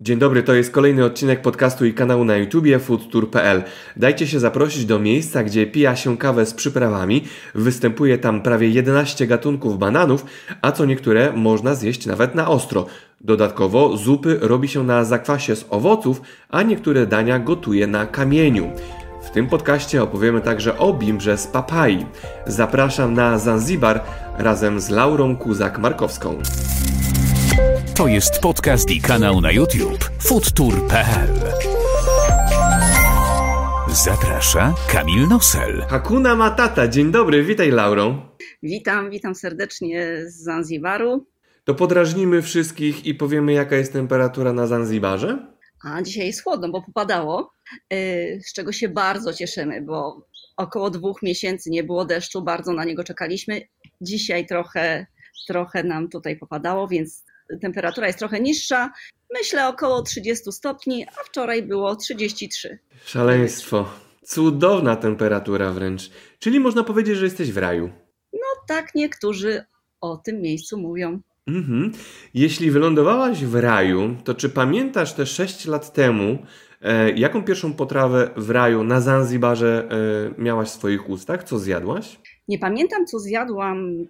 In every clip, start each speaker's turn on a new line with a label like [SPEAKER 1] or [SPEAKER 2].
[SPEAKER 1] Dzień dobry, to jest kolejny odcinek podcastu i kanału na YouTubie foodtour.pl. Dajcie się zaprosić do miejsca, gdzie pija się kawę z przyprawami. Występuje tam prawie 11 gatunków bananów, a co niektóre można zjeść nawet na ostro. Dodatkowo zupy robi się na zakwasie z owoców, a niektóre dania gotuje na kamieniu. W tym podcaście opowiemy także o bimbrze z papai. Zapraszam na Zanzibar razem z Laurą Kuzak-Markowską.
[SPEAKER 2] To jest podcast i kanał na YouTube foodtour.pl Zaprasza Kamil Nosel.
[SPEAKER 1] Hakuna Matata, dzień dobry, witaj Lauro.
[SPEAKER 3] Witam, witam serdecznie z Zanzibaru.
[SPEAKER 1] To podrażnimy wszystkich i powiemy jaka jest temperatura na Zanzibarze?
[SPEAKER 3] A dzisiaj jest chłodno, bo popadało, yy, z czego się bardzo cieszymy, bo około dwóch miesięcy nie było deszczu, bardzo na niego czekaliśmy. Dzisiaj trochę, trochę nam tutaj popadało, więc temperatura jest trochę niższa. Myślę około 30 stopni, a wczoraj było 33.
[SPEAKER 1] Szaleństwo. Cudowna temperatura wręcz. Czyli można powiedzieć, że jesteś w raju.
[SPEAKER 3] No tak niektórzy o tym miejscu mówią.
[SPEAKER 1] Mhm. Jeśli wylądowałaś w raju, to czy pamiętasz te 6 lat temu, e, jaką pierwszą potrawę w raju na Zanzibarze e, miałaś w swoich ustach? Co zjadłaś?
[SPEAKER 3] Nie pamiętam, co zjadłam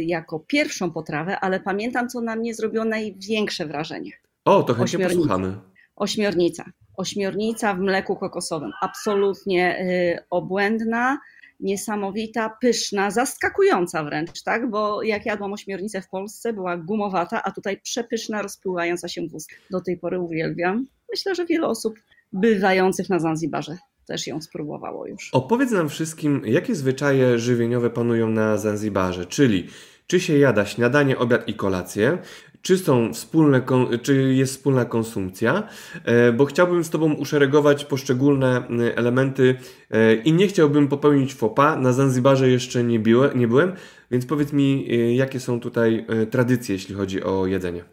[SPEAKER 3] jako pierwszą potrawę, ale pamiętam, co na mnie zrobiło największe wrażenie.
[SPEAKER 1] O, to chętnie
[SPEAKER 3] Ośmiornica.
[SPEAKER 1] posłuchamy.
[SPEAKER 3] Ośmiornica. Ośmiornica w mleku kokosowym. Absolutnie y, obłędna, niesamowita, pyszna, zaskakująca wręcz, tak? Bo jak jadłam ośmiornicę w Polsce, była gumowata, a tutaj przepyszna, rozpływająca się w ust. Do tej pory uwielbiam. Myślę, że wiele osób bywających na Zanzibarze też ją spróbowało już.
[SPEAKER 1] Opowiedz nam wszystkim, jakie zwyczaje żywieniowe panują na Zanzibarze, czyli czy się jada śniadanie, obiad i kolację, czy, są wspólne, czy jest wspólna konsumpcja, E, bo chciałbym z Tobą uszeregować poszczególne m, elementy e, i nie chciałbym popełnić pas. Na Zanzibarze jeszcze nie, nie byłem, więc powiedz mi, e, jakie są tutaj e, tradycje, jeśli chodzi o jedzenie.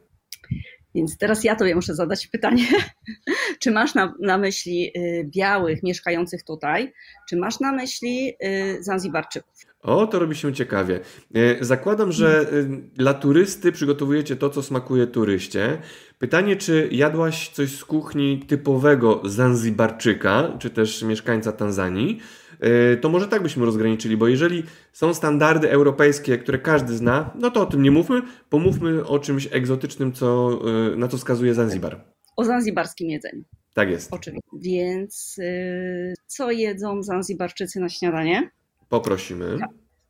[SPEAKER 3] Więc teraz ja tobie muszę zadać pytanie. czy masz na, na myśli y, białych mieszkających tutaj, czy masz na myśli y, Zanzibarczyków?
[SPEAKER 1] O, to robi się ciekawie. E, Zakładam, że dla turysty przygotowujecie to, co smakuje turyście. Pytanie, czy jadłaś coś z kuchni typowego Zanzibarczyka, czy też mieszkańca Tanzanii? E, To może tak byśmy rozgraniczyli, bo jeżeli są standardy europejskie, które każdy zna, no to o tym nie mówmy, pomówmy o czymś egzotycznym, co, e, na co wskazuje Zanzibar.
[SPEAKER 3] O zanzibarskim jedzeniu,
[SPEAKER 1] Tak jest.
[SPEAKER 3] oczywiście. Więc y, co jedzą Zanzibarczycy na śniadanie?
[SPEAKER 1] Poprosimy.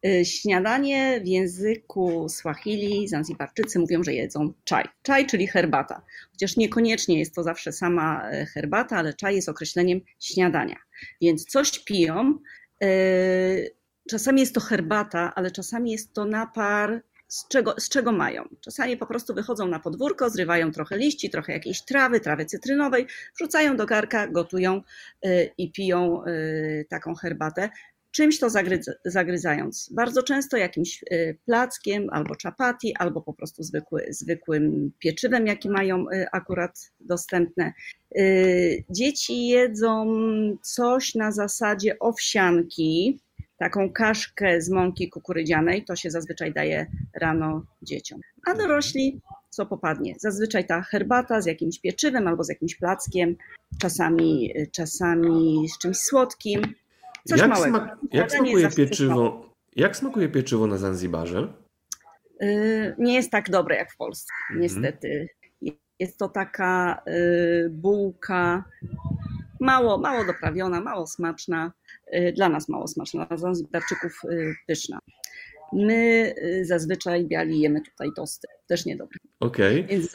[SPEAKER 3] Y, Śniadanie w języku Swahili Zanzibarczycy mówią, że jedzą czaj. Czaj, czyli herbata. Chociaż niekoniecznie jest to zawsze sama herbata, ale czaj jest określeniem śniadania. Więc coś piją. y, Czasami jest to herbata, ale czasami jest to napar. Z czego, z czego mają? Czasami po prostu wychodzą na podwórko, zrywają trochę liści, trochę jakiejś trawy, trawy cytrynowej, wrzucają do garka, gotują y, i piją y, taką herbatę czymś to zagryz- zagryzając. Bardzo często jakimś y, plackiem, albo czapati, albo po prostu zwykły, zwykłym pieczywem, jaki mają y, akurat dostępne. Y, Dzieci jedzą coś na zasadzie owsianki, taką kaszkę z mąki kukurydzianej, to się zazwyczaj daje rano dzieciom. A dorośli co popadnie. Zazwyczaj ta herbata z jakimś pieczywem albo z jakimś plackiem, czasami, czasami z czymś słodkim. Coś
[SPEAKER 1] Jak,
[SPEAKER 3] małego.
[SPEAKER 1] smak, jak, smakuje pieczywo, jak smakuje pieczywo na Zanzibarze?
[SPEAKER 3] Y, nie jest tak dobre jak w Polsce,
[SPEAKER 1] Mhm.
[SPEAKER 3] niestety. Jest to taka y, bułka mało, mało doprawiona, mało smaczna, y, dla nas mało smaczna, dla Zanzibarczyków y, pyszna. My y, zazwyczaj biali jemy tutaj tosty, też niedobre.
[SPEAKER 1] Okej.
[SPEAKER 3] Więc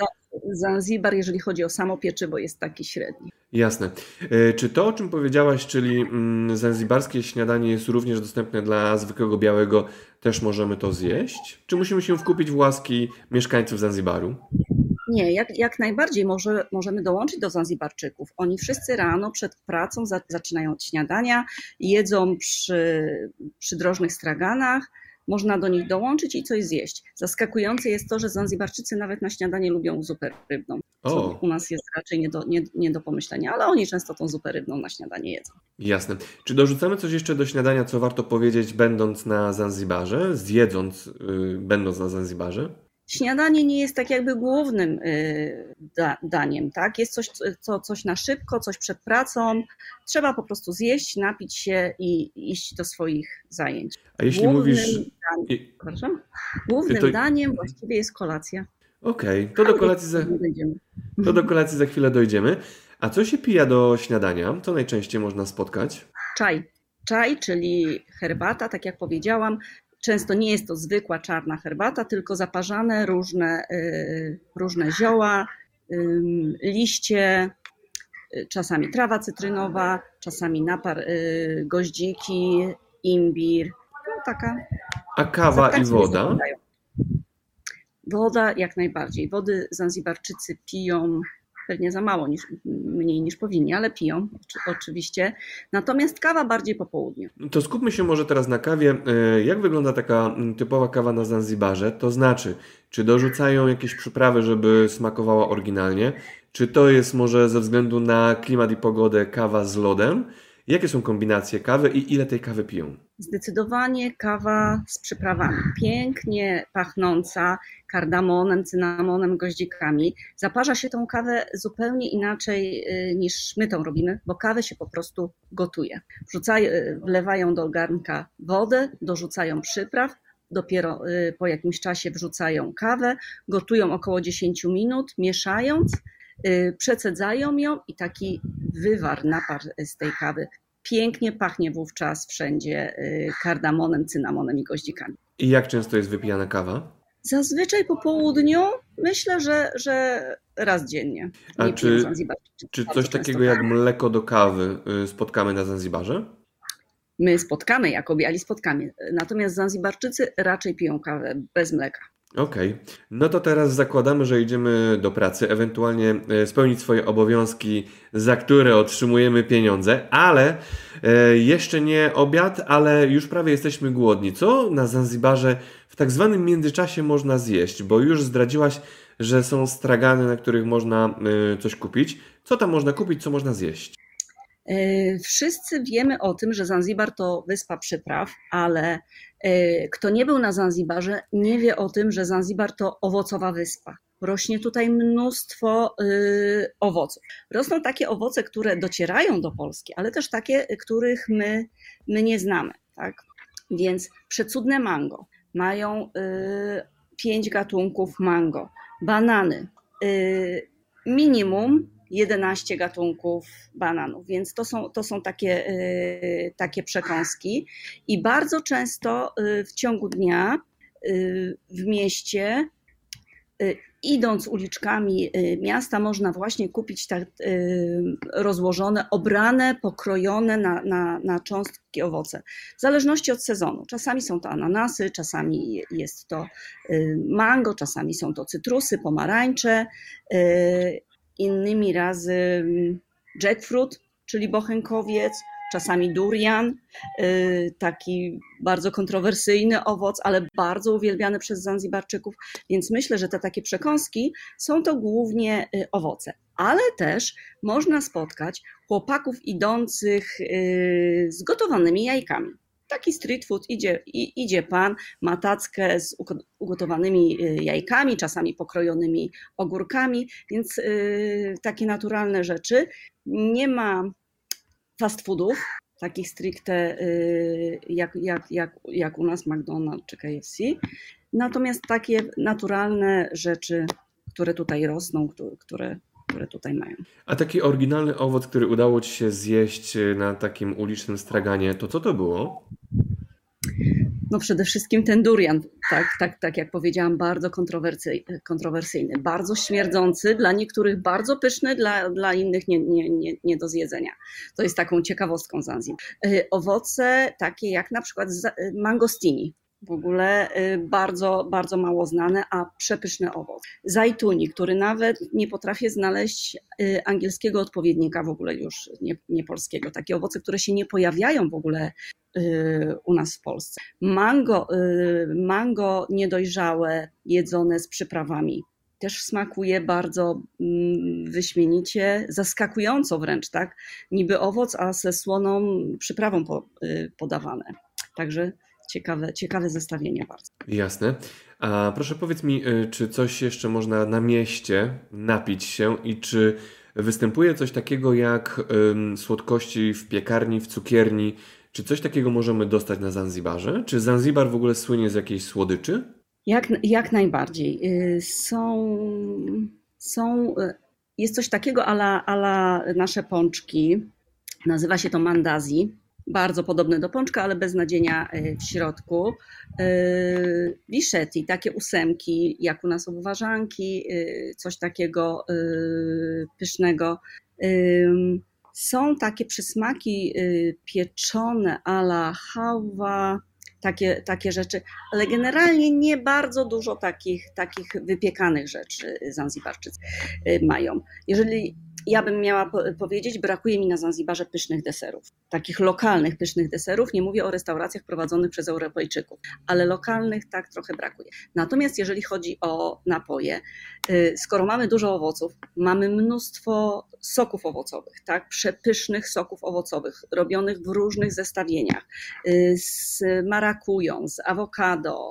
[SPEAKER 3] Zanzibar, jeżeli chodzi o samo pieczywo, jest taki średni.
[SPEAKER 1] Jasne. E, Czy to, o czym powiedziałaś, czyli mm, zanzibarskie śniadanie jest również dostępne dla zwykłego białego, też możemy to zjeść? Czy musimy się wkupić w łaski mieszkańców Zanzibaru?
[SPEAKER 3] Nie, jak, jak najbardziej może, możemy dołączyć do Zanzibarczyków. Oni wszyscy rano przed pracą za, zaczynają od śniadania, jedzą przy przydrożnych straganach, można do nich dołączyć i coś zjeść. Zaskakujące jest to, że Zanzibarczycy nawet na śniadanie lubią zupę rybną, co u nas jest raczej nie do, nie, nie do pomyślenia, ale oni często tą zupę rybną na śniadanie jedzą.
[SPEAKER 1] Jasne. Czy dorzucamy coś jeszcze do śniadania, co warto powiedzieć, będąc na Zanzibarze, zjedząc, y, będąc na Zanzibarze?
[SPEAKER 3] Śniadanie nie jest tak jakby głównym da, daniem, tak? Jest coś, co, coś na szybko, coś przed pracą. Trzeba po prostu zjeść, napić się i iść do swoich zajęć.
[SPEAKER 1] A jeśli głównym mówisz...
[SPEAKER 3] Daniem, głównym to... daniem właściwie jest kolacja.
[SPEAKER 1] Okej, okay. to, do kolacji za... to do kolacji za chwilę dojdziemy. A co się pija do śniadania? Co najczęściej można spotkać?
[SPEAKER 3] Czaj. Czaj, czyli herbata, tak jak powiedziałam. Często nie jest to zwykła czarna herbata, tylko zaparzane różne, y, różne zioła, liście, y, czasami trawa cytrynowa, czasami napar y, goździki, imbir. No, taka.
[SPEAKER 1] A kawa i woda?
[SPEAKER 3] Woda jak najbardziej. Wody Zanzibarczycy piją pewnie za mało, niż, mniej niż powinni, ale piją oczywiście. Natomiast kawa bardziej po południu.
[SPEAKER 1] To skupmy się może teraz na kawie. E, jak wygląda taka mm, typowa kawa na Zanzibarze? To znaczy, czy dorzucają jakieś przyprawy, żeby smakowała oryginalnie? Czy to jest może ze względu na klimat i pogodę kawa z lodem? Jakie są kombinacje kawy i ile tej kawy piją?
[SPEAKER 3] Zdecydowanie kawa z przyprawami. Pięknie pachnąca kardamonem, cynamonem, goździkami. Zaparza się tą kawę zupełnie inaczej y, niż my tą robimy, bo kawę się po prostu gotuje. Wrzucają, y, wlewają do garnka wodę, dorzucają przypraw, dopiero y, po jakimś czasie wrzucają kawę, gotują około 10 minut, mieszając przecedzają ją i taki wywar, napar z tej kawy pięknie pachnie wówczas wszędzie y, kardamonem, cynamonem i goździkami.
[SPEAKER 1] I jak często jest wypijana kawa?
[SPEAKER 3] Zazwyczaj po południu myślę, że, że raz dziennie.
[SPEAKER 1] A czy, czy coś takiego jak mleko do kawy y, spotkamy na Zanzibarze?
[SPEAKER 3] My spotkamy, jako biali spotkamy. Natomiast Zanzibarczycy raczej piją kawę bez mleka.
[SPEAKER 1] Okej, okay. no to teraz zakładamy, że idziemy do pracy, ewentualnie e, spełnić swoje obowiązki, za które otrzymujemy pieniądze, ale e, jeszcze nie obiad, ale już prawie jesteśmy głodni. Co na Zanzibarze w tak zwanym międzyczasie można zjeść? Bo już zdradziłaś, że są stragany, na których można e, coś kupić. Co tam można kupić, co można zjeść?
[SPEAKER 3] Wszyscy wiemy o tym, że Zanzibar to wyspa przypraw, ale kto nie był na Zanzibarze, nie wie o tym, że Zanzibar to owocowa wyspa. Rośnie tutaj mnóstwo e, owoców. Rosną takie owoce, które docierają do Polski, ale też takie, których my, my nie znamy. Tak? Więc przecudne mango. Mają pięć gatunków mango. Banany. Minimum 11 gatunków bananów, więc to są, to są takie, y, takie przekąski. I bardzo często y, w ciągu dnia y, w mieście, idąc uliczkami miasta, można właśnie kupić tak rozłożone, obrane, pokrojone na, na, na cząstki owoce, w zależności od sezonu. Czasami są to ananasy, czasami jest to mango, czasami są to cytrusy, pomarańcze innymi razy mm, jackfruit, czyli bochenkowiec, czasami durian, y, taki bardzo kontrowersyjny owoc, ale bardzo uwielbiany przez Zanzibarczyków, więc myślę, że te takie przekąski są to głównie y, owoce. Ale też można spotkać chłopaków idących y, z gotowanymi jajkami taki street food, idzie, idzie pan, ma tackę z ugotowanymi y, jajkami, czasami pokrojonymi ogórkami, więc yy, takie naturalne rzeczy. Nie ma fast foodów, takich stricte yy, jak, jak, jak, jak u nas McDonald's czy KFC. Natomiast takie naturalne rzeczy, które tutaj rosną, które, które tutaj mają.
[SPEAKER 1] A taki oryginalny owoc, który udało Ci się zjeść na takim ulicznym straganie, to co to było?
[SPEAKER 3] No przede wszystkim ten durian, tak, tak, tak jak powiedziałam, bardzo kontrowersyjny, bardzo śmierdzący, dla niektórych bardzo pyszny, dla, dla innych nie, nie, nie, nie do zjedzenia. To jest taką ciekawostką Zanzibar. E, owoce takie jak na przykład mangostini, w ogóle y, bardzo, bardzo mało znane, a przepyszny owoc. Zajtuni, który nawet nie potrafię znaleźć y, angielskiego odpowiednika w ogóle już, nie, nie polskiego. Takie owoce, które się nie pojawiają w ogóle y, u nas w Polsce. Mango, mango niedojrzałe, jedzone z przyprawami. Też smakuje bardzo mm, wyśmienicie, zaskakująco wręcz, tak? Niby owoc, a ze słoną przyprawą podawane. Także ciekawe, ciekawe zestawienie bardzo.
[SPEAKER 1] Jasne. A proszę powiedz mi, y, czy coś jeszcze można na mieście napić się i czy występuje coś takiego jak słodkości w piekarni, w cukierni? Czy coś takiego możemy dostać na Zanzibarze? Czy Zanzibar w ogóle słynie z jakiejś słodyczy?
[SPEAKER 3] Jak, jak najbardziej. Y, są, są, y, jest coś takiego ala, ala nasze pączki. Nazywa się to mandazi bardzo podobne do pączka, ale bez nadzienia e, w środku. Wiszeti, takie ósemki, jak u nas obwarzanki, e, coś takiego pysznego. Są takie przysmaki pieczone ala hałwa, takie, takie rzeczy, ale generalnie nie bardzo dużo takich, takich wypiekanych rzeczy Zanzibarczycy mają. Jeżeli ja bym miała powiedzieć, brakuje mi na Zanzibarze pysznych deserów. Takich lokalnych pysznych deserów. Nie mówię o restauracjach prowadzonych przez Europejczyków, ale lokalnych tak trochę brakuje. Natomiast jeżeli chodzi o napoje, y, skoro mamy dużo owoców, mamy mnóstwo soków owocowych, tak? przepysznych soków owocowych, robionych w różnych zestawieniach, y, z marakują, z awokado,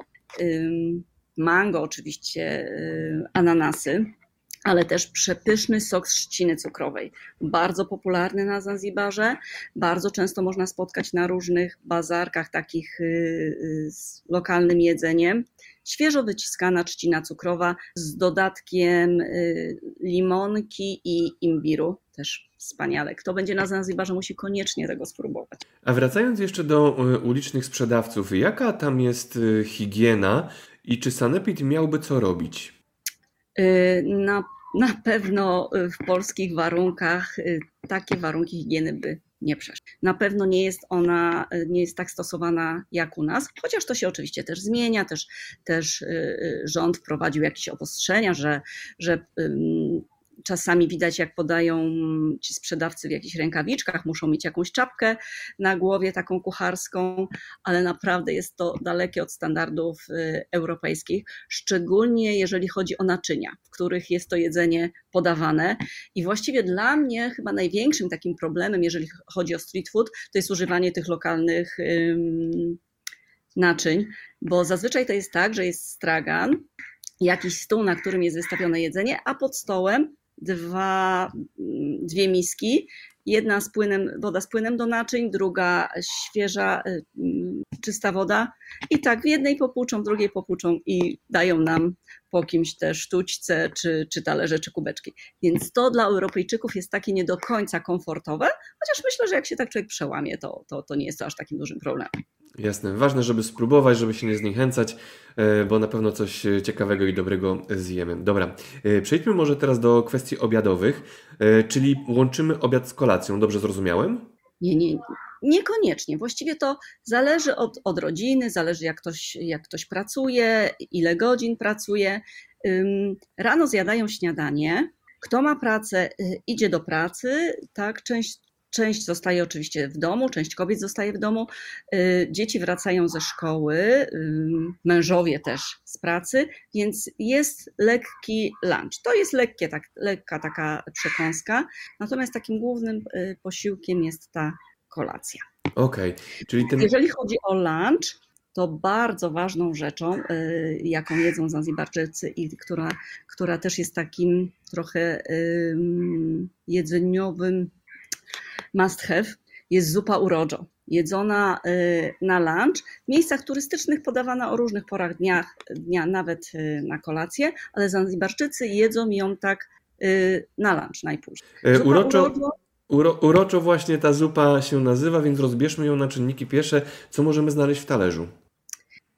[SPEAKER 3] mango oczywiście, y, ananasy ale też przepyszny sok z trzciny cukrowej. Bardzo popularny na Zanzibarze. Bardzo często można spotkać na różnych bazarkach takich y, y, z lokalnym jedzeniem. Świeżo wyciskana trzcina cukrowa z dodatkiem y, limonki i imbiru. Też wspaniale. Kto będzie na Zanzibarze, musi koniecznie tego spróbować.
[SPEAKER 1] A wracając jeszcze do ulicznych sprzedawców, jaka tam jest higiena i czy Sanepid miałby co robić?
[SPEAKER 3] Y, na, na pewno w polskich warunkach y, takie warunki higieny by nie przeszły. Na pewno nie jest ona, y, nie jest tak stosowana jak u nas, chociaż to się oczywiście też zmienia, też, też rząd wprowadził jakieś obostrzenia, że, że Czasami widać, jak podają ci sprzedawcy w jakichś rękawiczkach, muszą mieć jakąś czapkę na głowie, taką kucharską, ale naprawdę jest to dalekie od standardów y, europejskich, szczególnie jeżeli chodzi o naczynia, w których jest to jedzenie podawane. I właściwie dla mnie chyba największym takim problemem, jeżeli chodzi o street food, to jest używanie tych lokalnych naczyń, bo zazwyczaj to jest tak, że jest stragan, jakiś stół, na którym jest wystawione jedzenie, a pod stołem dwa, dwie miski. Jedna z płynem, woda z płynem do naczyń, druga świeża, y, czysta woda. I tak w jednej popłuczą, w drugiej popłuczą i dają nam po kimś te sztućce, czy, czy talerze, czy kubeczki. Więc to dla Europejczyków jest takie nie do końca komfortowe, chociaż myślę, że jak się tak człowiek przełamie, to, to, to nie jest to aż takim dużym problemem.
[SPEAKER 1] Jasne. Ważne, żeby spróbować, żeby się nie zniechęcać, e, bo na pewno coś ciekawego i dobrego zjemy. Dobra, e, przejdźmy może teraz do kwestii obiadowych, e, czyli łączymy obiad z kolacją. Dobrze zrozumiałem?
[SPEAKER 3] Nie, nie, niekoniecznie. Właściwie to zależy od, od rodziny, zależy jak ktoś, jak ktoś pracuje, ile godzin pracuje. Rano zjadają śniadanie. Kto ma pracę, idzie do pracy, tak, część Część zostaje oczywiście w domu, część kobiet zostaje w domu, y, dzieci wracają ze szkoły, y, mężowie też z pracy, więc jest lekki lunch. To jest lekkie, tak, lekka taka przekąska, natomiast takim głównym y, posiłkiem jest ta kolacja.
[SPEAKER 1] Okej, okay. czyli ten...
[SPEAKER 3] Jeżeli chodzi o lunch, to bardzo ważną rzeczą, jaką jedzą Zanzibarczycy i która, która też jest takim trochę jedzeniowym must have jest zupa urodzo. Jedzona y, na lunch, w miejscach turystycznych podawana o różnych porach dnia, dnia nawet y, na kolację, ale Zanzibarczycy jedzą ją tak y, na lunch najpóźniej.
[SPEAKER 1] E, zupa uroczo, urodzo, uro, uroczo właśnie ta zupa się nazywa, więc rozbierzmy ją na czynniki pierwsze. Co możemy znaleźć w talerzu?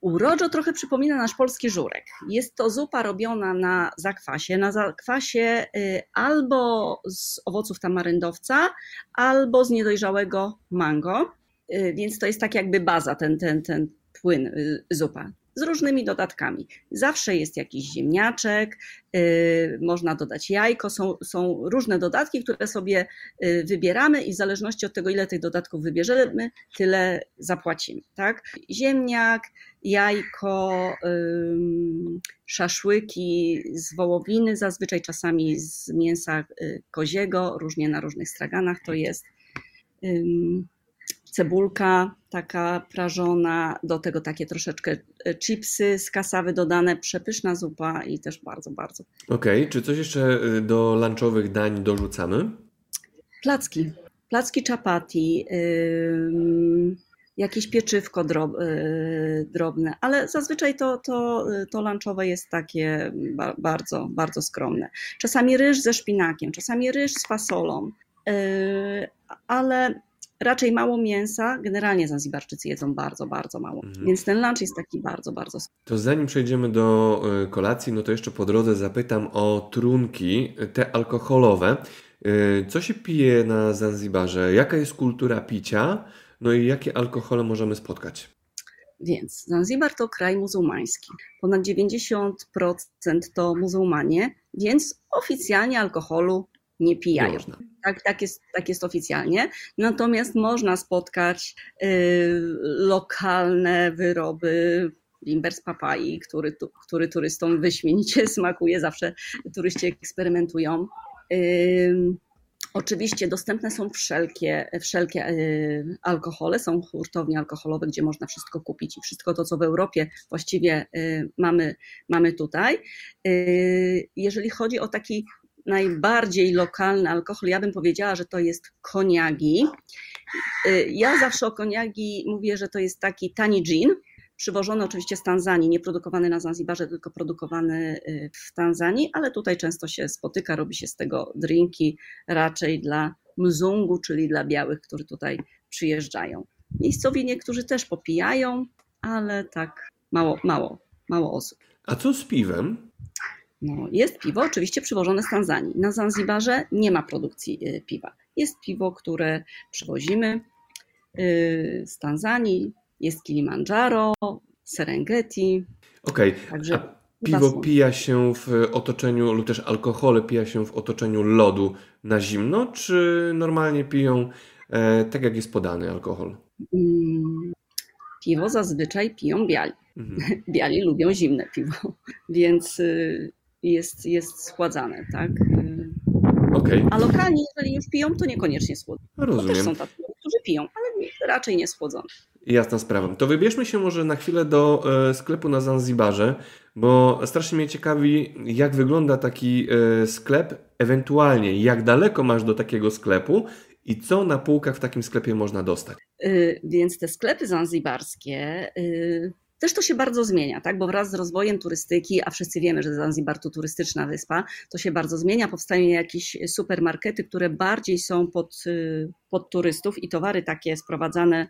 [SPEAKER 3] Uroczo trochę przypomina nasz polski żurek. Jest to zupa robiona na zakwasie, na zakwasie y, albo z owoców tamaryndowca, albo z niedojrzałego mango, y, więc to jest tak jakby baza, ten, ten, ten płyn y, zupa z różnymi dodatkami. Zawsze jest jakiś ziemniaczek, yy, można dodać jajko, są, są różne dodatki, które sobie yy, wybieramy i w zależności od tego, ile tych dodatków wybierzemy, tyle zapłacimy. Tak? Ziemniak, jajko, yy, szaszłyki z wołowiny, zazwyczaj czasami z mięsa koziego, różnie na różnych straganach to jest cebulka taka prażona, do tego takie troszeczkę e, chipsy z kasawy dodane, przepyszna zupa i też bardzo, bardzo.
[SPEAKER 1] Okej, okay. czy coś jeszcze y, do lunchowych dań dorzucamy?
[SPEAKER 3] Placki. Placki chapati, yy, jakieś pieczywko drob, yy, drobne, ale zazwyczaj to, to, to lunchowe jest takie ba, bardzo, bardzo skromne. Czasami ryż ze szpinakiem, czasami ryż z fasolą, yy, ale raczej mało mięsa. Generalnie Zanzibarczycy jedzą bardzo, bardzo mało. Mhm. Więc ten lunch jest taki bardzo, bardzo.
[SPEAKER 1] To zanim przejdziemy do y, kolacji, no to jeszcze po drodze zapytam o trunki, te alkoholowe. Y, co się pije na Zanzibarze? Jaka jest kultura picia? No i jakie alkohole możemy spotkać?
[SPEAKER 3] Więc Zanzibar to kraj muzułmański. Ponad 90% to muzułmanie, więc oficjalnie alkoholu nie pijają. Tak, tak, jest, tak jest oficjalnie. Natomiast można spotkać y, lokalne wyroby limber z papai, który, tu, który turystom wyśmienicie smakuje. Zawsze turyści eksperymentują. Y, Oczywiście dostępne są wszelkie, wszelkie y, alkohole, są hurtownie alkoholowe, gdzie można wszystko kupić i wszystko to, co w Europie właściwie y, mamy, mamy tutaj. Jeżeli chodzi o taki najbardziej lokalny alkohol, ja bym powiedziała, że to jest koniagi. Y, ja zawsze o koniagi mówię, że to jest taki tani gin, przywożony oczywiście z Tanzanii, nie produkowany na Zanzibarze, tylko produkowany y, w Tanzanii, ale tutaj często się spotyka, robi się z tego drinki raczej dla mzungu, czyli dla białych, którzy tutaj przyjeżdżają. Miejscowi niektórzy też popijają, ale tak mało, mało, mało osób.
[SPEAKER 1] A co z piwem?
[SPEAKER 3] No, jest piwo oczywiście przywożone z Tanzanii. Na Zanzibarze nie ma produkcji y, piwa. Jest piwo, które przywozimy y, z Tanzanii. Jest Kilimandżaro, Serengeti.
[SPEAKER 1] Okej. Okay. Piwo pija się w otoczeniu, lub też alkohole pija się w otoczeniu lodu na zimno, czy normalnie piją e, tak, jak jest podany alkohol? Mm,
[SPEAKER 3] piwo zazwyczaj piją biali. Mhm. Biali lubią zimne piwo, więc y, jest, jest schładzane, tak?
[SPEAKER 1] Okay.
[SPEAKER 3] A lokalnie, jeżeli już piją, to niekoniecznie schłodzone.
[SPEAKER 1] Rozumiem.
[SPEAKER 3] To też są tacy, którzy piją, ale raczej nie schłodzone.
[SPEAKER 1] Jasna sprawa. To wybierzmy się może na chwilę do e, sklepu na Zanzibarze, bo strasznie mnie ciekawi, jak wygląda taki e, sklep, ewentualnie jak daleko masz do takiego sklepu i co na półkach w takim sklepie można dostać.
[SPEAKER 3] Yy, więc te sklepy zanzibarskie. Yy też to się bardzo zmienia, tak? bo wraz z rozwojem turystyki, a wszyscy wiemy, że Zanzibar to turystyczna wyspa, to się bardzo zmienia. Powstają jakieś supermarkety, które bardziej są pod, y, pod turystów i towary takie sprowadzane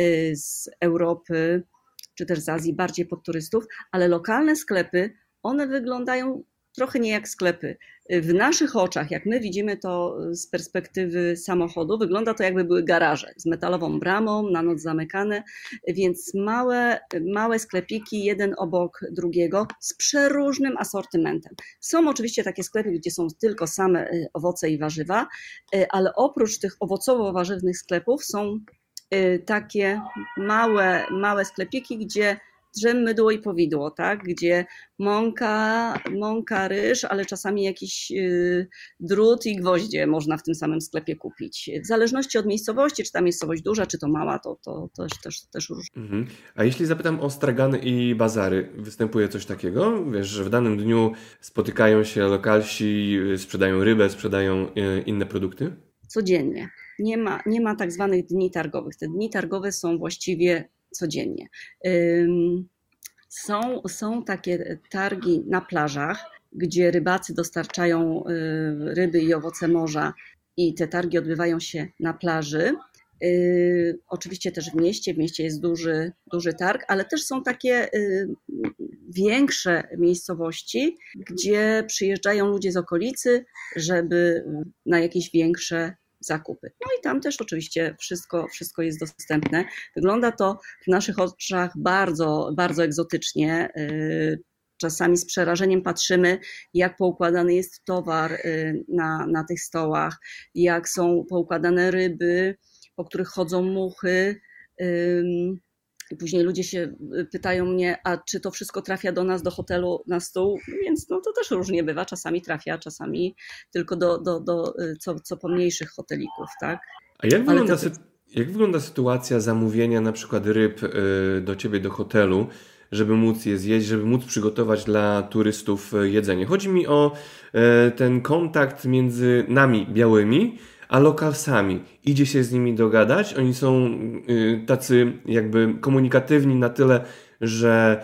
[SPEAKER 3] y, z Europy czy też z Azji bardziej pod turystów, ale lokalne sklepy, one wyglądają trochę nie jak sklepy. W naszych oczach, jak my widzimy to z perspektywy samochodu, wygląda to jakby były garaże z metalową bramą, na noc zamykane, więc małe, małe sklepiki, jeden obok drugiego, z przeróżnym asortymentem. Są oczywiście takie sklepy, gdzie są tylko same y, owoce i warzywa, y, ale oprócz tych owocowo-warzywnych sklepów są y, takie małe, małe sklepiki, gdzie drzem, mydło i powidło, tak? gdzie mąka, mąka, ryż, ale czasami jakiś y, drut i gwoździe można w tym samym sklepie kupić. W zależności od miejscowości, czy ta miejscowość duża, czy to mała, to, to, też, też, też różnie. Mhm.
[SPEAKER 1] A jeśli zapytam o stragany i bazary, występuje coś takiego? Wiesz, że w danym dniu spotykają się lokalsi, sprzedają rybę, sprzedają y, inne produkty?
[SPEAKER 3] Codziennie. Nie ma, nie ma tak zwanych dni targowych. Te dni targowe są właściwie codziennie. Są, są takie targi na plażach, gdzie rybacy dostarczają y, ryby i owoce morza i te targi odbywają się na plaży. Y, oczywiście też w mieście, w mieście jest duży, duży targ, ale też są takie y, większe miejscowości, gdzie przyjeżdżają ludzie z okolicy, żeby na jakieś większe zakupy. No i tam też oczywiście wszystko, wszystko jest dostępne. Wygląda to w naszych oczach bardzo, bardzo egzotycznie. Y, czasami z przerażeniem patrzymy, jak poukładany jest towar y, na, na tych stołach, jak są poukładane ryby, po których chodzą muchy. I później ludzie się y, pytają mnie, a czy to wszystko trafia do nas, do hotelu na stół? Więc no to też różnie bywa. Czasami trafia, czasami tylko do, do, do y, co, co pomniejszych hotelików, tak?
[SPEAKER 1] A jak wygląda, sy Jak wygląda sytuacja zamówienia na przykład ryb y, do ciebie do hotelu, żeby móc je zjeść, żeby móc przygotować dla turystów jedzenie? Chodzi mi o ten kontakt między nami białymi, a lokalsami. Idzie się z nimi dogadać, oni są tacy jakby komunikatywni na tyle, że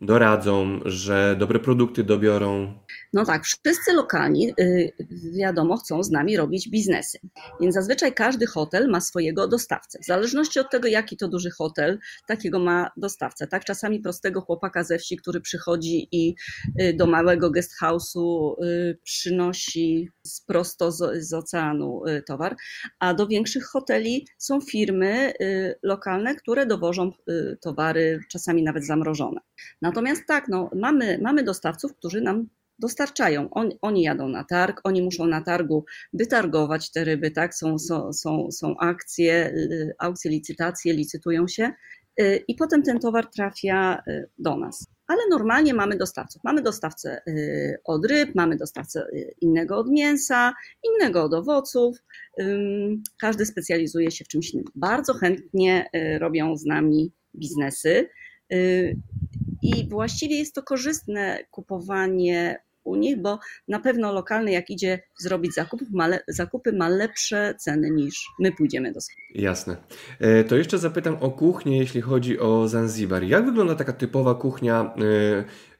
[SPEAKER 1] doradzą, że dobre produkty dobiorą.
[SPEAKER 3] No tak, wszyscy lokalni, y, wiadomo, chcą z nami robić biznesy. Więc zazwyczaj każdy hotel ma swojego dostawcę. W zależności od tego, jaki to duży hotel, takiego ma dostawcę. Tak, czasami prostego chłopaka ze wsi, który przychodzi i y, do małego guest house'u y, przynosi prosto z, z oceanu towar, a do większych hoteli są firmy lokalne, które dowożą towary, czasami nawet zamrożone. Natomiast tak, no, mamy, mamy dostawców, którzy nam dostarczają. On, oni jadą na targ, oni muszą na targu wytargować te ryby, tak? Są, są, są, są akcje, y, aukcje, licytacje, licytują się y, i potem ten towar trafia y, do nas. Ale normalnie mamy dostawców. Mamy dostawcę od ryb, mamy dostawcę innego od mięsa, innego od owoców. Każdy specjalizuje się w czymś innym. Bardzo chętnie robią z nami biznesy. I właściwie jest to korzystne kupowanie u nich, bo na pewno lokalny, jak idzie zrobić zakupów, ma le, zakupy, ma lepsze ceny niż my pójdziemy do sklepu.
[SPEAKER 1] Jasne. E, to jeszcze zapytam o kuchnię, jeśli chodzi o Zanzibar. Jak wygląda taka typowa kuchnia?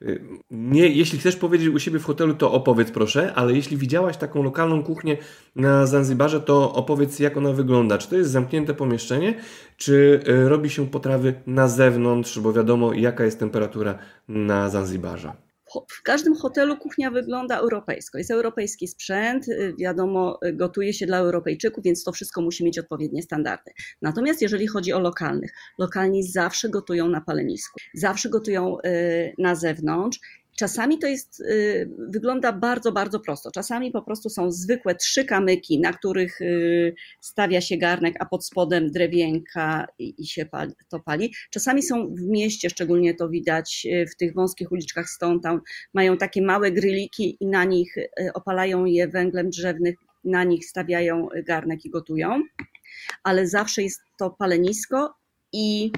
[SPEAKER 1] E, e, nie, jeśli chcesz powiedzieć u siebie w hotelu, to opowiedz proszę, ale jeśli widziałaś taką lokalną kuchnię na Zanzibarze, to opowiedz jak ona wygląda. Czy to jest zamknięte pomieszczenie, czy robi się potrawy na zewnątrz, bo wiadomo jaka jest temperatura na Zanzibarze?
[SPEAKER 3] W każdym hotelu kuchnia wygląda europejsko. Jest europejski sprzęt, y, wiadomo, y, gotuje się dla Europejczyków, więc to wszystko musi mieć odpowiednie standardy. Natomiast jeżeli chodzi o lokalnych, lokalni zawsze gotują na palenisku, zawsze gotują y, na zewnątrz Czasami to jest, y, wygląda bardzo, bardzo prosto. Czasami po prostu są zwykłe trzy kamyki, na których y, stawia się garnek, a pod spodem drewienka i, się to pali. Czasami są w mieście, szczególnie to widać y, w tych wąskich uliczkach Stone Town, mają takie małe gryliki i na nich opalają je węglem drzewnym, na nich stawiają garnek i gotują. Ale zawsze jest to palenisko i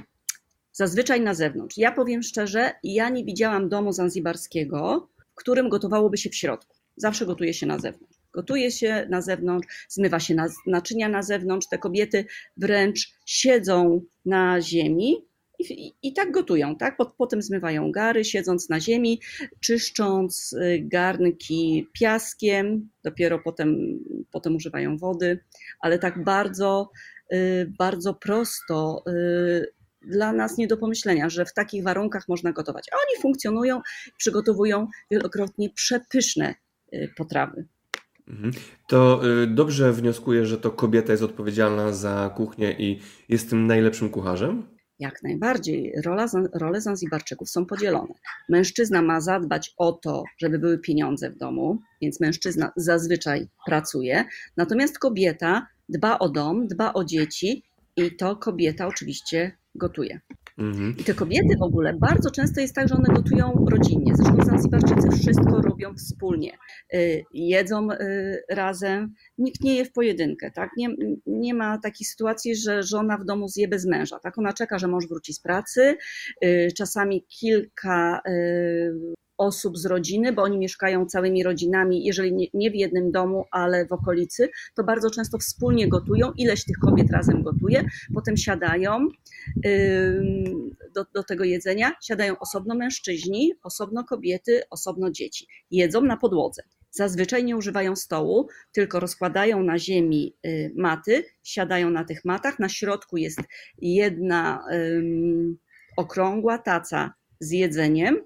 [SPEAKER 3] zazwyczaj na zewnątrz. Ja powiem szczerze, ja nie widziałam domu zanzibarskiego, w którym gotowałoby się w środku. Zawsze gotuje się na zewnątrz. Gotuje się na zewnątrz, zmywa się naczynia na zewnątrz. Te kobiety wręcz siedzą na ziemi i, i, tak gotują, tak? Potem zmywają gary, siedząc na ziemi, czyszcząc y, garnki piaskiem, dopiero potem, potem używają wody, ale tak bardzo, y, bardzo prosto y, dla nas nie do pomyślenia, że w takich warunkach można gotować. A oni funkcjonują, przygotowują wielokrotnie przepyszne y, potrawy.
[SPEAKER 1] Mhm. To y, dobrze wnioskuję, że to kobieta jest odpowiedzialna za kuchnię i jest tym najlepszym kucharzem?
[SPEAKER 3] Jak najbardziej. Rola, role Zanzibarczyków są podzielone. Mężczyzna ma zadbać o to, żeby były pieniądze w domu, więc mężczyzna zazwyczaj pracuje, natomiast kobieta dba o dom, dba o dzieci i to kobieta oczywiście gotuje. Mhm. I te kobiety w ogóle bardzo często jest tak, że one gotują rodzinnie. Zresztą Zanzibarczycy wszystko robią wspólnie. Y, jedzą y, razem, nikt nie je w pojedynkę. Tak? Nie, nie ma takiej sytuacji, że żona w domu zje bez męża. Tak? Ona czeka, że mąż wróci z pracy. Y, czasami kilka osób z rodziny, bo oni mieszkają całymi rodzinami, jeżeli nie, w jednym domu, ale w okolicy, to bardzo często wspólnie gotują. Ileś tych kobiet razem gotuje, potem siadają do, do tego jedzenia, siadają osobno mężczyźni, osobno kobiety, osobno dzieci. Jedzą na podłodze. Zazwyczaj nie używają stołu, tylko rozkładają na ziemi y, maty, siadają na tych matach. Na środku jest jedna okrągła taca z jedzeniem,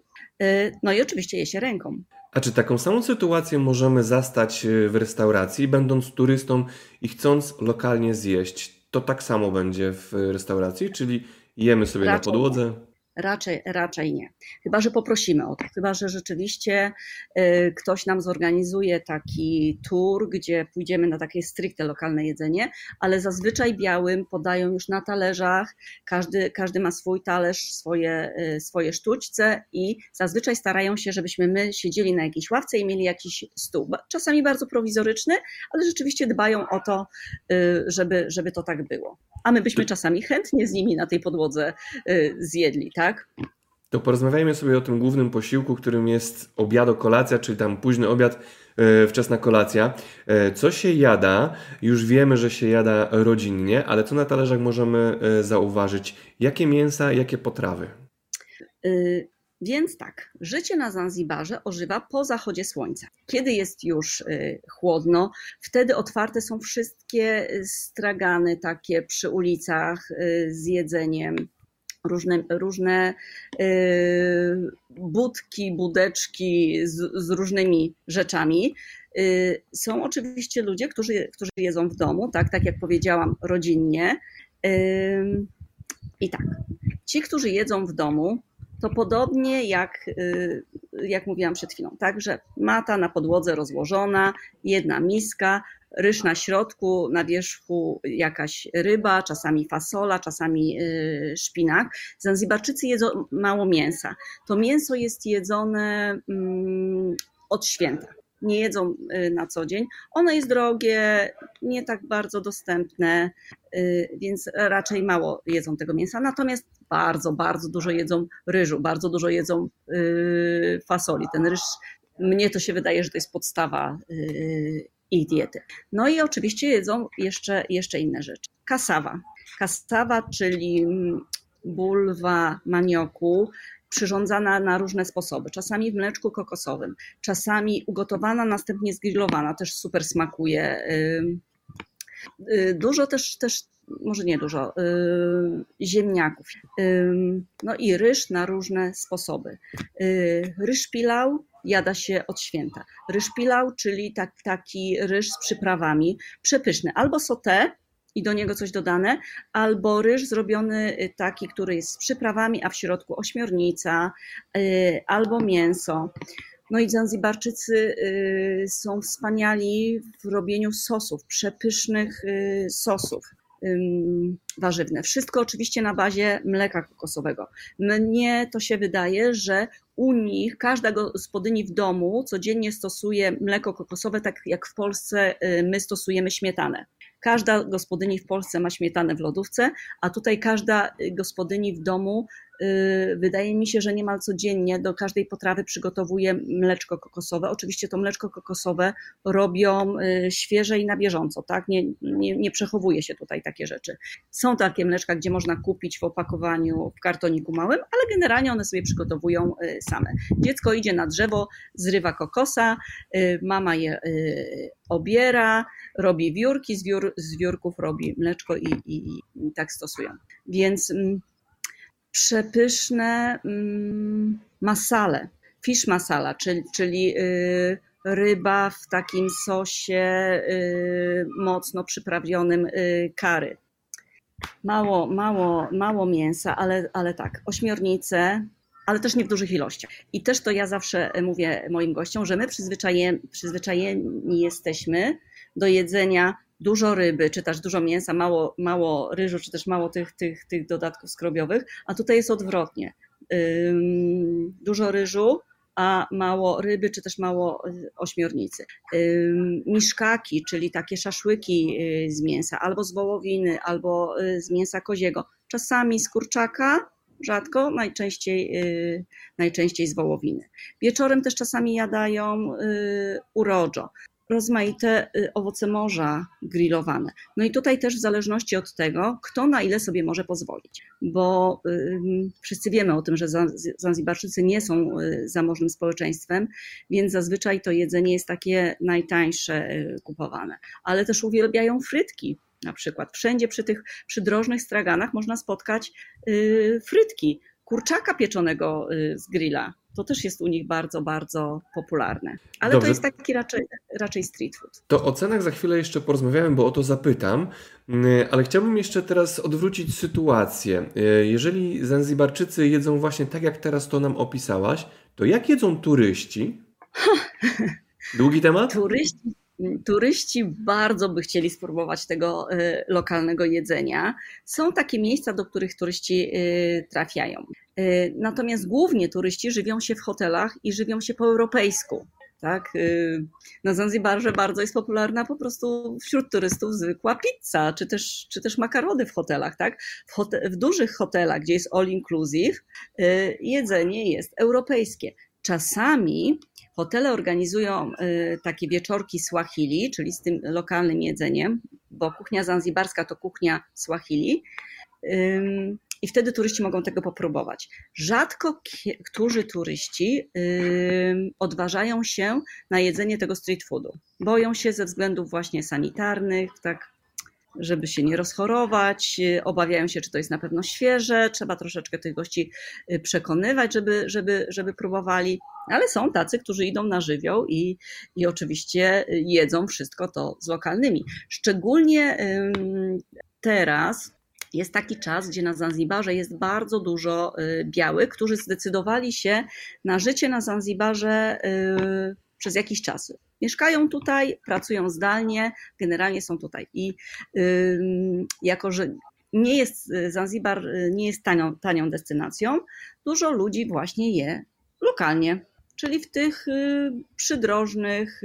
[SPEAKER 3] y, no i oczywiście je się ręką.
[SPEAKER 1] A czy taką samą sytuację możemy zastać y, w restauracji, będąc turystą i chcąc lokalnie zjeść? To tak samo będzie w restauracji, czyli jemy sobie raczej, na podłodze?
[SPEAKER 3] Raczej, raczej nie. Chyba, że poprosimy o to. Chyba, że rzeczywiście y, ktoś nam zorganizuje taki tour, gdzie pójdziemy na takie stricte lokalne jedzenie, ale zazwyczaj białym podają już na talerzach. Każdy, każdy ma swój talerz, swoje, y, swoje sztućce i zazwyczaj starają się, żebyśmy my siedzieli na jakiejś ławce i mieli jakiś stół. Czasami bardzo prowizoryczny, ale rzeczywiście dbają o to, y, żeby, żeby to tak było. A my byśmy czasami chętnie z nimi na tej podłodze zjedli, tak?
[SPEAKER 1] To porozmawiajmy sobie o tym głównym posiłku, którym jest obiado kolacja, czyli tam późny obiad, wczesna kolacja. Co się jada? Już wiemy, że się jada rodzinnie, ale co na talerzach możemy zauważyć? Jakie mięsa, jakie potrawy?
[SPEAKER 3] Y więc tak, życie na Zanzibarze ożywa po zachodzie słońca. Kiedy jest już y, chłodno, wtedy otwarte są wszystkie stragany takie przy ulicach y, z jedzeniem. Różne, różne y, budki, budeczki z, z różnymi rzeczami. Są oczywiście ludzie, którzy, którzy jedzą w domu, tak, tak jak powiedziałam, rodzinnie. I tak, ci, którzy jedzą w domu, to podobnie jak, y, jak mówiłam przed chwilą, także mata na podłodze rozłożona, jedna miska, ryż na środku, na wierzchu jakaś ryba, czasami fasola, czasami y, szpinak. Zanzibarczycy jedzą mało mięsa. To mięso jest jedzone mm, od święta nie jedzą y, na co dzień. Ono jest drogie, nie tak bardzo dostępne, y, więc raczej mało jedzą tego mięsa. Natomiast bardzo, bardzo dużo jedzą ryżu, bardzo dużo jedzą fasoli. Ten ryż, mnie to się wydaje, że to jest podstawa ich diety. No i oczywiście jedzą jeszcze, jeszcze inne rzeczy. Kasawa. Kasawa, czyli bulwa manioku, przyrządzana na różne sposoby. Czasami w mleczku kokosowym, czasami ugotowana, następnie zgrillowana, też super smakuje. Y, dużo też, też może nie dużo, y, ziemniaków. No i ryż na różne sposoby. Y, ryż pilał jada się od święta. Ryż pilał, czyli tak, taki ryż z przyprawami, przepyszny. Albo sauté, i do niego coś dodane, albo ryż zrobiony y, taki, który jest z przyprawami, a w środku ośmiornica, y, albo mięso. No i Zanzibarczycy y, są wspaniali w robieniu sosów, przepysznych sosów warzywne. Wszystko oczywiście na bazie mleka kokosowego. Mnie to się wydaje, że u nich każda gospodyni w domu codziennie stosuje mleko kokosowe, tak jak w Polsce my stosujemy śmietanę. Każda gospodyni w Polsce ma śmietanę w lodówce, a tutaj każda gospodyni w domu y, wydaje mi się, że niemal codziennie do każdej potrawy przygotowuje mleczko kokosowe. Oczywiście to mleczko kokosowe robią y, świeże i na bieżąco, tak? Nie, nie, nie przechowuje się tutaj takie rzeczy. Są takie mleczka, gdzie można kupić w opakowaniu w kartoniku małym, ale generalnie one sobie przygotowują y, same. Dziecko idzie na drzewo, zrywa kokosa, mama je obiera, robi wiórki, z, wiór, z wiórków robi mleczko i, i, i tak stosują. Więc mm, przepyszne mm, masale, fish masala, czyli, czyli y, ryba w takim sosie y, mocno przyprawionym y, kary. Mało, mało, mało mięsa, ale, ale tak, ośmiornice, ale też nie w dużych ilościach. I też to ja zawsze mówię moim gościom, że my przyzwyczajeni, przyzwyczajeni jesteśmy do jedzenia dużo ryby, czy też dużo mięsa, mało, mało ryżu, czy też mało tych, tych, tych dodatków skrobiowych, a tutaj jest odwrotnie. Dużo ryżu, a mało ryby, czy też mało y, ośmiornicy. Miszkaki, czyli takie szaszłyki y, z mięsa, albo z wołowiny, albo y, z mięsa koziego. Czasami z kurczaka, rzadko, najczęściej, najczęściej z wołowiny. Wieczorem też czasami jadają urodzo rozmaite y, owoce morza grillowane. No i tutaj też w zależności od tego, kto na ile sobie może pozwolić, bo y, wszyscy wiemy o tym, że Zanzibarczycy nie są y, zamożnym społeczeństwem, więc zazwyczaj to jedzenie jest takie najtańsze kupowane, ale też uwielbiają frytki. Na przykład wszędzie przy tych przydrożnych straganach można spotkać frytki, kurczaka pieczonego z grilla To też jest u nich bardzo, bardzo popularne. Ale
[SPEAKER 1] Dobrze.
[SPEAKER 3] to jest taki raczej, raczej street food.
[SPEAKER 1] To o cenach za chwilę jeszcze porozmawiamy, bo o to zapytam, Mm, ale chciałbym jeszcze teraz odwrócić sytuację. Y, Jeżeli Zanzibarczycy jedzą właśnie tak, jak teraz to nam opisałaś, to jak jedzą turyści? Długi temat?
[SPEAKER 3] Turyści, turyści bardzo by chcieli spróbować tego y, lokalnego jedzenia. Są takie miejsca, do których turyści y, trafiają. Y, natomiast głównie turyści żywią się w hotelach i żywią się po europejsku. Tak? Na Zanzibarze bardzo jest popularna po prostu wśród turystów zwykła pizza, czy też, czy też makarony w hotelach. Tak? W, w dużych hotelach, gdzie jest all inclusive, jedzenie jest europejskie. Czasami hotele organizują y, takie wieczorki Swahili, czyli z tym lokalnym jedzeniem, bo kuchnia zanzibarska to kuchnia Swahili. I wtedy turyści mogą tego popróbować. Rzadko którzy turyści odważają się na jedzenie tego street foodu. Boją się ze względów właśnie sanitarnych, tak, żeby się nie rozchorować, obawiają się, czy to jest na pewno świeże, trzeba troszeczkę tych gości y, przekonywać, żeby, żeby, żeby próbowali. Ale są tacy, którzy idą na żywioł i, i oczywiście y, jedzą wszystko to z lokalnymi. Szczególnie teraz jest taki czas, gdzie na Zanzibarze jest bardzo dużo y, białych, którzy zdecydowali się na życie na Zanzibarze przez jakiś czas. Mieszkają tutaj, pracują zdalnie, generalnie są tutaj. I jako, że nie jest y, Zanzibar y, nie jest tanią, tanią destynacją, dużo ludzi właśnie je lokalnie, czyli w tych y, przydrożnych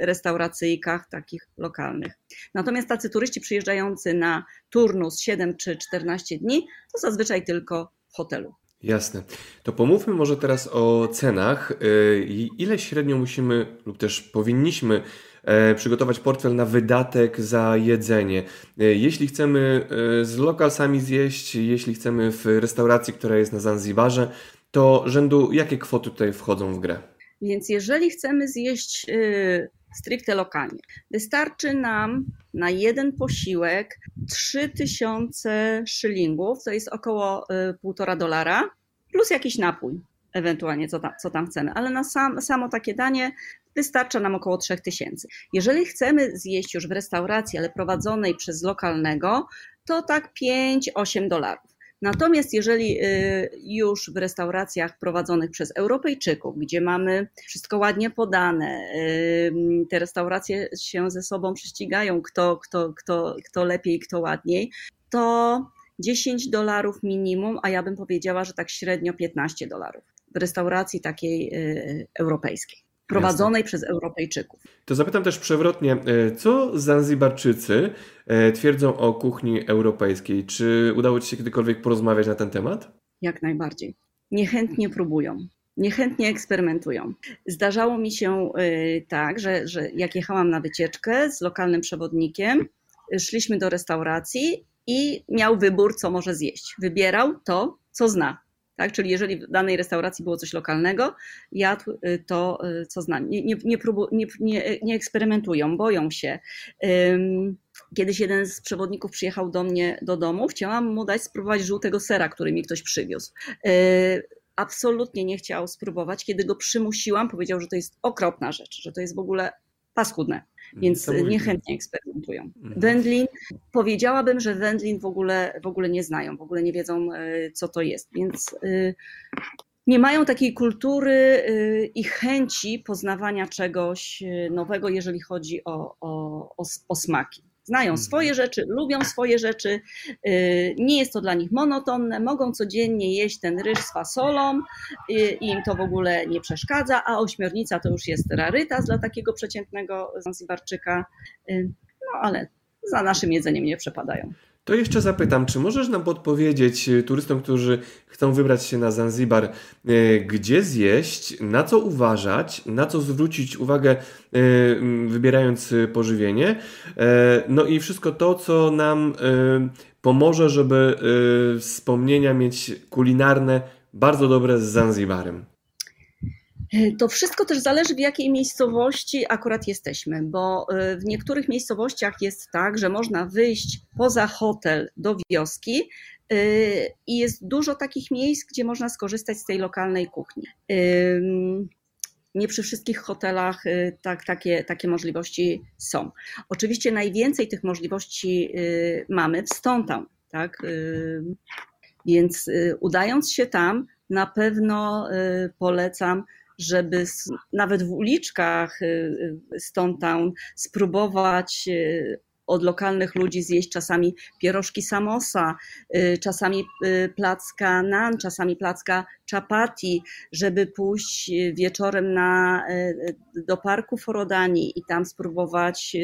[SPEAKER 3] restauracyjkach takich lokalnych. Natomiast tacy turyści przyjeżdżający na turnus 7 czy 14 dni, to zazwyczaj tylko w hotelu.
[SPEAKER 1] Jasne. To pomówmy może teraz o cenach. Y, i Ile średnio musimy lub też powinniśmy e, przygotować portfel na wydatek za jedzenie? Y, Jeśli chcemy y, z lokalsami zjeść, jeśli chcemy w restauracji, która jest na Zanzibarze, to rzędu jakie kwoty tutaj wchodzą w grę?
[SPEAKER 3] Więc jeżeli chcemy zjeść y, stricte lokalnie, wystarczy nam na jeden posiłek 3000 szylingów, to jest około y, 1,5 dolara, plus jakiś napój, ewentualnie co tam, co tam chcemy, ale na sam, samo takie danie wystarcza nam około 3000. Jeżeli chcemy zjeść już w restauracji, ale prowadzonej przez lokalnego, to tak 5-8 dolarów. Natomiast jeżeli y, już w restauracjach prowadzonych przez Europejczyków, gdzie mamy wszystko ładnie podane, y, te restauracje się ze sobą prześcigają, kto, kto, kto, kto lepiej, kto ładniej, to 10 dolarów minimum, a ja bym powiedziała, że tak średnio 15 dolarów w restauracji takiej y, europejskiej, prowadzonej przez Europejczyków.
[SPEAKER 1] To zapytam też przewrotnie, e, co Zanzibarczycy e, twierdzą o kuchni europejskiej? Czy udało Ci się kiedykolwiek porozmawiać na ten temat?
[SPEAKER 3] Jak najbardziej. Niechętnie próbują. Niechętnie eksperymentują. Zdarzało mi się y, tak, że, że jak jechałam na wycieczkę z lokalnym przewodnikiem, szliśmy do restauracji i miał wybór, co może zjeść. Wybierał to, co zna. Tak? Czyli jeżeli w danej restauracji było coś lokalnego, jadł y, to, y, co zna. Nie, nie, nie, próbu, nie, nie, nie eksperymentują, boją się. Kiedyś jeden z przewodników przyjechał do mnie do domu, chciałam mu dać spróbować żółtego sera, który mi ktoś przywiózł. Yy, Absolutnie nie chciał spróbować. Kiedy go przymusiłam, powiedział, że to jest okropna rzecz, że to jest w ogóle paskudne, więc
[SPEAKER 1] Niesamowite.
[SPEAKER 3] niechętnie eksperymentują.
[SPEAKER 1] Mhm.
[SPEAKER 3] Wędlin, powiedziałabym, że wędlin w ogóle, w ogóle nie znają, w ogóle nie wiedzą, yy, co to jest, więc yy, nie mają takiej kultury yy, i chęci poznawania czegoś nowego, jeżeli chodzi o, o, o, o smaki. Znają
[SPEAKER 1] Mhm.
[SPEAKER 3] swoje rzeczy, lubią swoje rzeczy, yy, nie jest to dla nich monotonne, mogą codziennie jeść ten ryż z fasolą yy, i im to w ogóle nie przeszkadza, a ośmiornica to już jest rarytas dla takiego przeciętnego Zanzibarczyka, Yy, no ale za naszym jedzeniem nie przepadają.
[SPEAKER 1] To jeszcze zapytam, czy możesz nam podpowiedzieć y, turystom, którzy chcą wybrać się na Zanzibar, y, gdzie zjeść, na co uważać, na co zwrócić uwagę, y, wybierając pożywienie, no i wszystko to, co nam pomoże, żeby wspomnienia mieć kulinarne bardzo dobre z Zanzibarem.
[SPEAKER 3] To wszystko też zależy, w jakiej miejscowości akurat jesteśmy, bo y, w niektórych miejscowościach jest tak, że można wyjść poza hotel do wioski y, i jest dużo takich miejsc, gdzie można skorzystać z tej lokalnej kuchni. Nie przy wszystkich hotelach tak, takie, takie możliwości są. Oczywiście najwięcej tych możliwości mamy w Town, tak? Więc udając się tam, na pewno polecam żeby nawet w uliczkach y, y, Stone Town spróbować y, od lokalnych ludzi zjeść czasami pierożki samosa, czasami placka nan, czasami placka chapati, żeby pójść wieczorem na, do parku Forodani i tam spróbować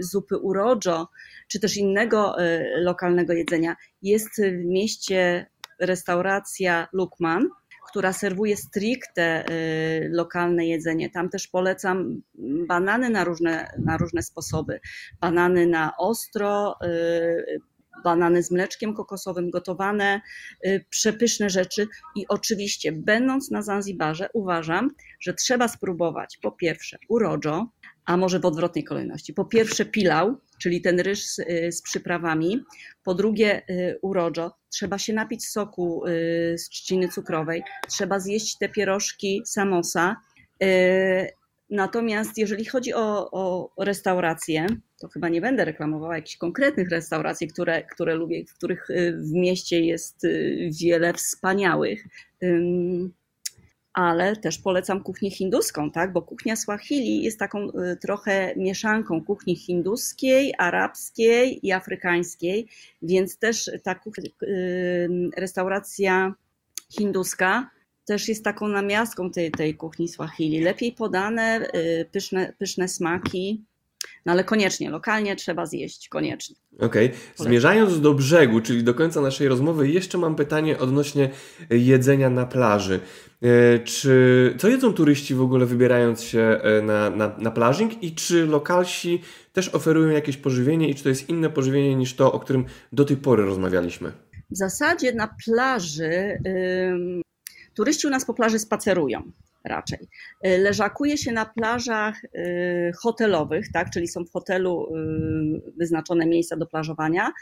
[SPEAKER 3] zupy urojo, czy też innego lokalnego jedzenia. Jest w mieście restauracja Lukman, która serwuje stricte y, lokalne jedzenie. Tam też polecam banany na różne, na różne sposoby. Banany na ostro, y, banany z mleczkiem kokosowym, gotowane, y, przepyszne rzeczy. I oczywiście, będąc na Zanzibarze, uważam, że trzeba spróbować po pierwsze urojo, a może w odwrotnej kolejności. Po pierwsze pilał, czyli ten ryż z, y, z przyprawami. Po drugie y, urojo, trzeba się napić soku y, z trzciny cukrowej, trzeba zjeść te pierożki samosa. Natomiast jeżeli chodzi o, o restauracje, to chyba nie będę reklamowała jakichś konkretnych restauracji, które, które lubię, w których w mieście jest wiele wspaniałych ale też polecam kuchnię hinduską, tak? bo kuchnia Swahili jest taką y, trochę mieszanką kuchni hinduskiej, arabskiej i afrykańskiej, więc też ta kuchnia, y, restauracja hinduska też jest taką namiastką tej, tej kuchni Swahili. Lepiej podane, y, pyszne, pyszne smaki, no ale koniecznie, lokalnie trzeba zjeść, koniecznie.
[SPEAKER 1] Okej. Okay. Zmierzając do brzegu, czyli do końca naszej rozmowy, jeszcze mam pytanie odnośnie jedzenia na plaży. E, czy, co jedzą turyści w ogóle wybierając się e, na, na, na plażing i czy lokalsi też oferują jakieś pożywienie i czy to jest inne pożywienie niż to, o którym do tej pory rozmawialiśmy?
[SPEAKER 3] W zasadzie na plaży turyści u nas po plaży spacerują raczej. Y, leżakuje się na plażach y, hotelowych, tak, czyli są w hotelu y, wyznaczone miejsca do plażowania.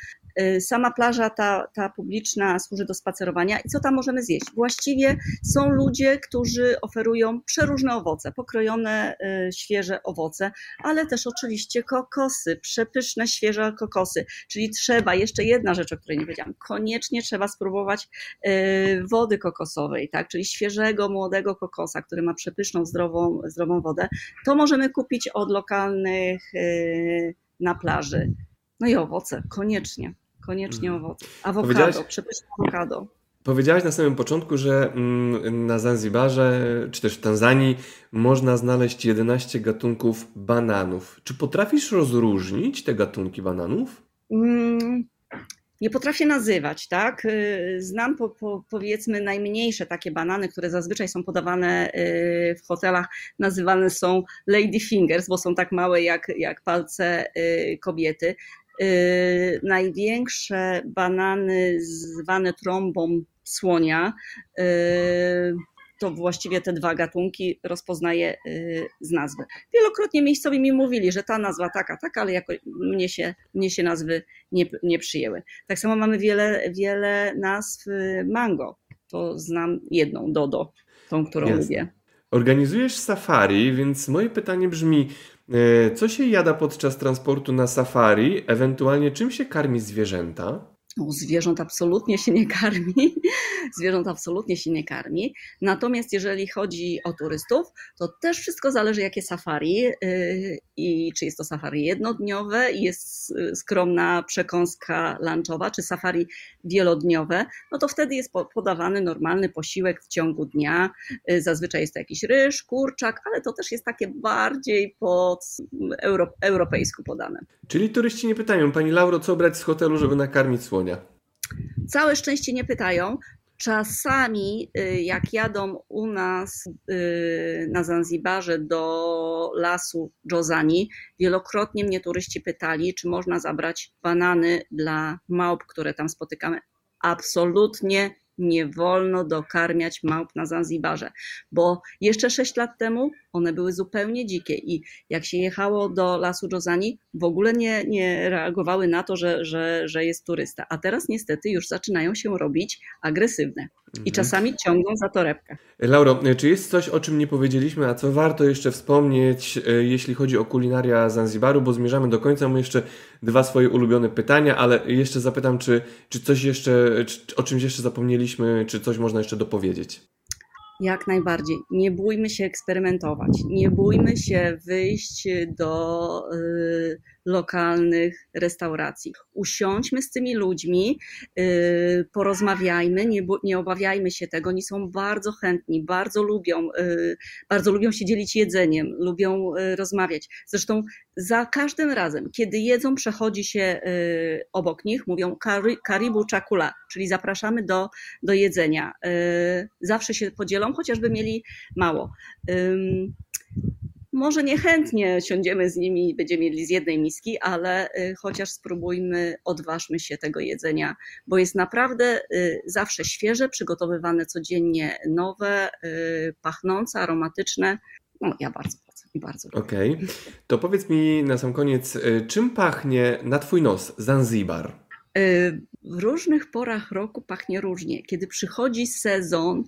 [SPEAKER 3] Sama plaża, ta, ta publiczna, służy do spacerowania. I co tam możemy zjeść? Właściwie są ludzie, którzy oferują przeróżne owoce, pokrojone, świeże owoce, ale też oczywiście kokosy, przepyszne, świeże kokosy. Czyli trzeba, jeszcze jedna rzecz, o której nie powiedziałam, koniecznie trzeba spróbować wody kokosowej, tak, czyli świeżego, młodego kokosa, który ma przepyszną, zdrową, zdrową wodę, to możemy kupić od lokalnych y, na plaży. No i owoce, koniecznie, koniecznie mhm. owoce. Awokado, przepyszne awokado.
[SPEAKER 1] Powiedziałaś na samym początku, że mm, na Zanzibarze, czy też w Tanzanii można znaleźć 11 gatunków bananów. Czy potrafisz rozróżnić te gatunki bananów? Mm,
[SPEAKER 3] nie potrafię nazywać, tak? Y, znam po, po, powiedzmy najmniejsze takie banany, które zazwyczaj są podawane y, w hotelach, nazywane są lady fingers, bo są tak małe jak, jak palce y, kobiety. Największe banany zwane trąbą słonia to właściwie te dwa gatunki rozpoznaję y, z nazwy. Wielokrotnie miejscowi mi mówili, że ta nazwa taka, taka, ale jako mnie się, mnie się nazwy nie, nie przyjęły. Tak samo mamy wiele, wiele nazw y, mango. To znam jedną, Dodo, tą, którą Jasne. lubię.
[SPEAKER 1] Organizujesz safari, więc moje pytanie brzmi, y, co się jada podczas transportu na safari, ewentualnie czym się karmi zwierzęta?
[SPEAKER 3] No, zwierząt absolutnie się nie karmi, zwierząt absolutnie się nie karmi. Natomiast jeżeli chodzi o turystów, to też wszystko zależy jakie safari yy, i czy jest to safari jednodniowe i jest skromna przekąska lunchowa, czy safari wielodniowe, no to wtedy jest podawany normalny posiłek w ciągu dnia. Yy, zazwyczaj jest to jakiś ryż, kurczak, ale to też jest takie bardziej pod euro, europejsku podane.
[SPEAKER 1] Czyli turyści nie pytają, Pani Lauro, co brać z hotelu, żeby nakarmić słoń?
[SPEAKER 3] Całe szczęście nie pytają. Czasami, y, jak jadą u nas y, na Zanzibarze do lasu Jozani, wielokrotnie mnie turyści pytali, czy można zabrać banany dla małp, które tam spotykamy. Absolutnie nie wolno dokarmiać małp na Zanzibarze, bo jeszcze 6 lat temu one były zupełnie dzikie i jak się jechało do lasu Jozani, w ogóle nie, nie reagowały na to, że, że, że jest turysta. A teraz niestety już zaczynają się robić agresywne i
[SPEAKER 1] Mhm.
[SPEAKER 3] czasami ciągną za torebkę.
[SPEAKER 1] Lauro, czy jest coś, o czym nie powiedzieliśmy, a co warto jeszcze wspomnieć, e, jeśli chodzi o kulinaria Zanzibaru, bo zmierzamy do końca, mam jeszcze dwa swoje ulubione pytania, ale jeszcze zapytam, czy, czy coś jeszcze, czy, o czymś jeszcze zapomnieliśmy, czy coś można jeszcze dopowiedzieć?
[SPEAKER 3] Jak najbardziej. Nie bójmy się eksperymentować. Nie bójmy się wyjść do y, lokalnych restauracji. Usiądźmy z tymi ludźmi, y, porozmawiajmy, nie, nie obawiajmy się tego. Oni są bardzo chętni, bardzo lubią, y, bardzo lubią się dzielić jedzeniem, lubią y, rozmawiać. Zresztą za każdym razem, kiedy jedzą, przechodzi się obok nich, mówią "Kari- karibu chakula, czyli zapraszamy do, do jedzenia. Zawsze się podzielą, chociażby mieli mało. Może niechętnie siądziemy z nimi i będziemy mieli z jednej miski, ale y, chociaż spróbujmy, odważmy się tego jedzenia, bo jest naprawdę y, zawsze świeże, przygotowywane codziennie nowe, y, pachnące, aromatyczne. No, ja bardzo polecam i bardzo.
[SPEAKER 1] Okej. To powiedz mi na sam koniec, czym pachnie na Twój nos Zanzibar?
[SPEAKER 3] W różnych porach roku pachnie różnie. Kiedy przychodzi sezon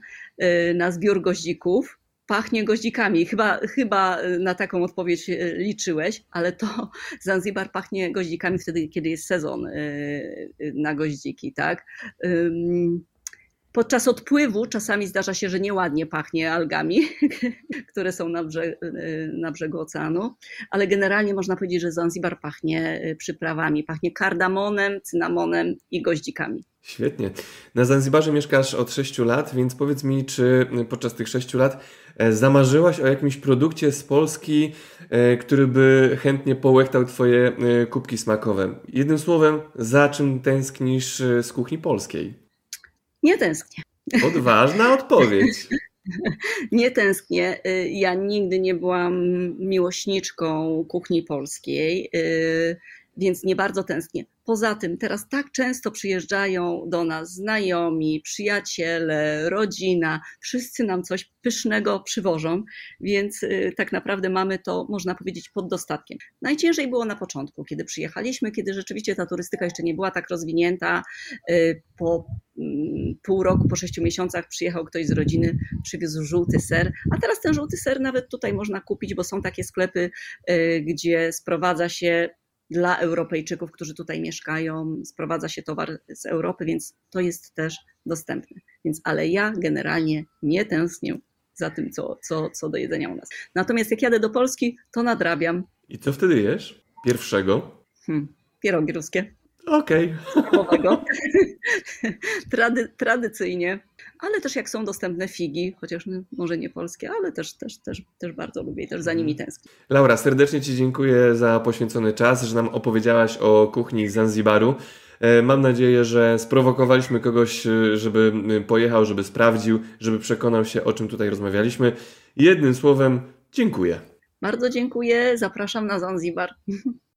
[SPEAKER 3] na zbiór goździków, pachnie goździkami. Chyba, chyba y, na taką odpowiedź y, liczyłeś, ale to Zanzibar pachnie goździkami wtedy, kiedy jest sezon y, na goździki, tak? Podczas odpływu czasami zdarza się, że nieładnie pachnie algami, które są na, brze- y, na brzegu oceanu ale generalnie można powiedzieć, że Zanzibar pachnie y, przyprawami, pachnie kardamonem, cynamonem i goździkami.
[SPEAKER 1] Świetnie. Na Zanzibarze mieszkasz od 6 lat, więc powiedz mi, czy podczas tych 6 lat e, zamarzyłaś o jakimś produkcie z Polski, e, który by chętnie połechtał Twoje e, kubki smakowe? Jednym słowem, za czym tęsknisz z kuchni polskiej?
[SPEAKER 3] Nie tęsknię.
[SPEAKER 1] Odważna odpowiedź.
[SPEAKER 3] Nie tęsknię. Y, Ja nigdy nie byłam miłośniczką kuchni polskiej, y, więc nie bardzo tęsknię. Poza tym teraz tak często przyjeżdżają do nas znajomi, przyjaciele, rodzina, wszyscy nam coś pysznego przywożą, więc y, tak naprawdę mamy to, można powiedzieć, pod dostatkiem. Najciężej było na początku, kiedy przyjechaliśmy, kiedy rzeczywiście ta turystyka jeszcze nie była tak rozwinięta. Y, Po mm, pół roku, po sześciu miesiącach przyjechał ktoś z rodziny, przywiózł żółty ser, a teraz ten żółty ser nawet tutaj można kupić, bo są takie sklepy, y, gdzie sprowadza się dla Europejczyków, którzy tutaj mieszkają, sprowadza się towar z Europy, więc to jest też dostępne. Więc, ale ja generalnie nie tęsknię za tym, co, co, co do jedzenia u nas. Natomiast jak jadę do Polski, to nadrabiam
[SPEAKER 1] I co wtedy jesz? Pierwszego?
[SPEAKER 3] hmm, pierogi ruskie.
[SPEAKER 1] Okej.
[SPEAKER 3] Trady, tradycyjnie, ale też jak są dostępne figi, chociaż no, może nie polskie, ale też, też, też, też bardzo lubię i też za nimi tęsknię.
[SPEAKER 1] Laura, serdecznie Ci dziękuję za poświęcony czas, że nam opowiedziałaś o kuchni Zanzibaru. E, Mam nadzieję, że sprowokowaliśmy kogoś, e, żeby pojechał, żeby sprawdził, żeby przekonał się, o czym tutaj rozmawialiśmy. Jednym słowem, dziękuję.
[SPEAKER 3] Bardzo dziękuję, zapraszam na Zanzibar.